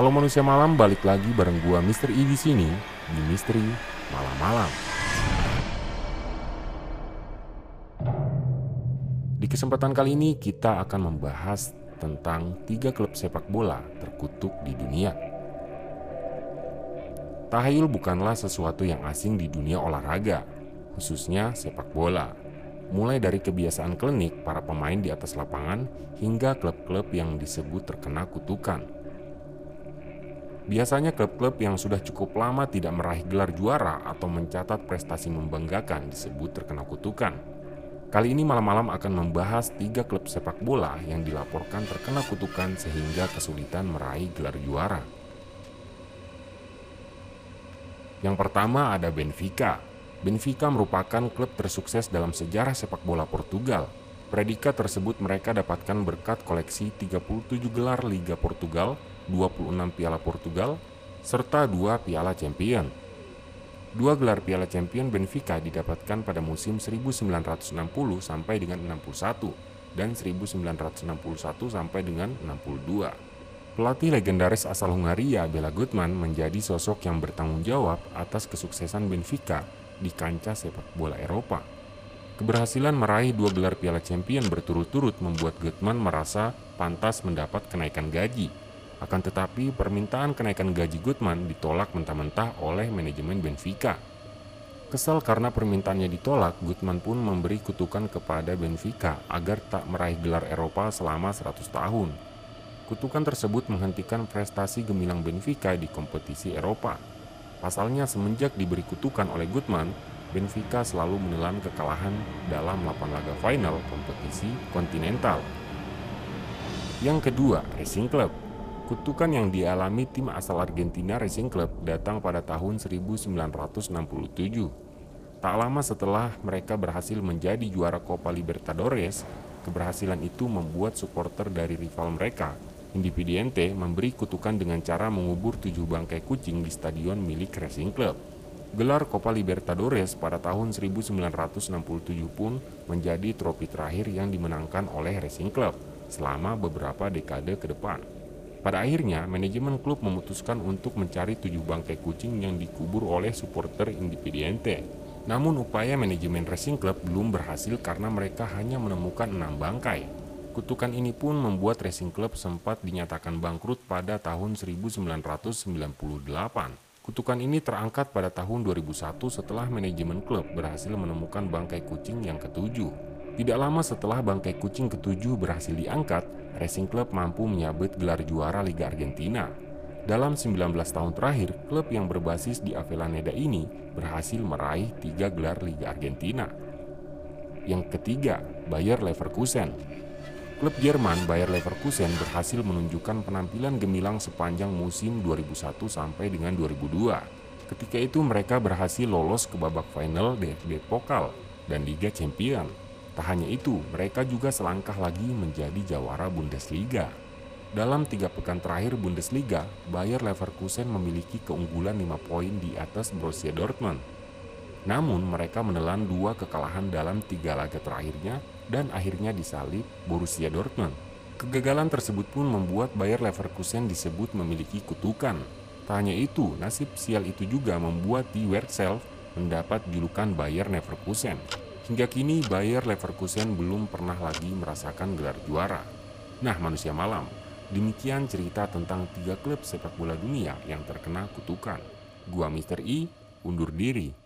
Halo manusia malam, balik lagi bareng gua Mr. E di sini di Misteri Malam-malam. Di kesempatan kali ini kita akan membahas tentang tiga klub sepak bola terkutuk di dunia. Tahayul bukanlah sesuatu yang asing di dunia olahraga, khususnya sepak bola. Mulai dari kebiasaan klinik para pemain di atas lapangan hingga klub-klub yang disebut terkena kutukan. Biasanya klub-klub yang sudah cukup lama tidak meraih gelar juara atau mencatat prestasi membanggakan disebut terkena kutukan. Kali ini malam-malam akan membahas tiga klub sepak bola yang dilaporkan terkena kutukan sehingga kesulitan meraih gelar juara. Yang pertama ada Benfica. Benfica merupakan klub tersukses dalam sejarah sepak bola Portugal. Predikat tersebut mereka dapatkan berkat koleksi 37 gelar Liga Portugal, 26 Piala Portugal, serta dua Piala Champion. Dua gelar Piala Champion Benfica didapatkan pada musim 1960 sampai dengan 61 dan 1961 sampai dengan 62. Pelatih legendaris asal Hungaria Bela Gutmann menjadi sosok yang bertanggung jawab atas kesuksesan Benfica di kancah sepak bola Eropa. Keberhasilan meraih dua gelar Piala Champion berturut-turut membuat Gutmann merasa pantas mendapat kenaikan gaji. Akan tetapi, permintaan kenaikan gaji Gutmann ditolak mentah-mentah oleh manajemen Benfica. Kesal karena permintaannya ditolak, Gutmann pun memberi kutukan kepada Benfica agar tak meraih gelar Eropa selama 100 tahun. Kutukan tersebut menghentikan prestasi gemilang Benfica di kompetisi Eropa. Pasalnya semenjak diberi kutukan oleh Gutmann, Benfica selalu menelan kekalahan dalam 8 laga final kompetisi kontinental. Yang kedua, Racing Club. Kutukan yang dialami tim asal Argentina Racing Club datang pada tahun 1967. Tak lama setelah mereka berhasil menjadi juara Copa Libertadores, keberhasilan itu membuat supporter dari rival mereka, Independiente, memberi kutukan dengan cara mengubur tujuh bangkai kucing di stadion milik Racing Club. Gelar Copa Libertadores pada tahun 1967 pun menjadi trofi terakhir yang dimenangkan oleh Racing Club selama beberapa dekade ke depan. Pada akhirnya, manajemen klub memutuskan untuk mencari tujuh bangkai kucing yang dikubur oleh supporter Independiente. Namun upaya manajemen Racing Club belum berhasil karena mereka hanya menemukan enam bangkai. Kutukan ini pun membuat Racing Club sempat dinyatakan bangkrut pada tahun 1998. Kutukan ini terangkat pada tahun 2001 setelah manajemen klub berhasil menemukan bangkai kucing yang ketujuh. Tidak lama setelah bangkai kucing ketujuh berhasil diangkat, Racing Club mampu menyabet gelar juara Liga Argentina. Dalam 19 tahun terakhir, klub yang berbasis di Avellaneda ini berhasil meraih tiga gelar Liga Argentina. Yang ketiga, Bayer Leverkusen. Klub Jerman Bayer Leverkusen berhasil menunjukkan penampilan gemilang sepanjang musim 2001 sampai dengan 2002. Ketika itu mereka berhasil lolos ke babak final DFB Pokal dan Liga Champion. Tak hanya itu, mereka juga selangkah lagi menjadi jawara Bundesliga. Dalam tiga pekan terakhir Bundesliga, Bayer Leverkusen memiliki keunggulan 5 poin di atas Borussia Dortmund. Namun mereka menelan dua kekalahan dalam tiga laga terakhirnya dan akhirnya disalib Borussia Dortmund. Kegagalan tersebut pun membuat Bayer Leverkusen disebut memiliki kutukan. Tak hanya itu, nasib sial itu juga membuat Die Werkself mendapat julukan Bayer Leverkusen. Hingga kini Bayer Leverkusen belum pernah lagi merasakan gelar juara. Nah manusia malam, demikian cerita tentang tiga klub sepak bola dunia yang terkena kutukan. Gua Mr. I, undur diri.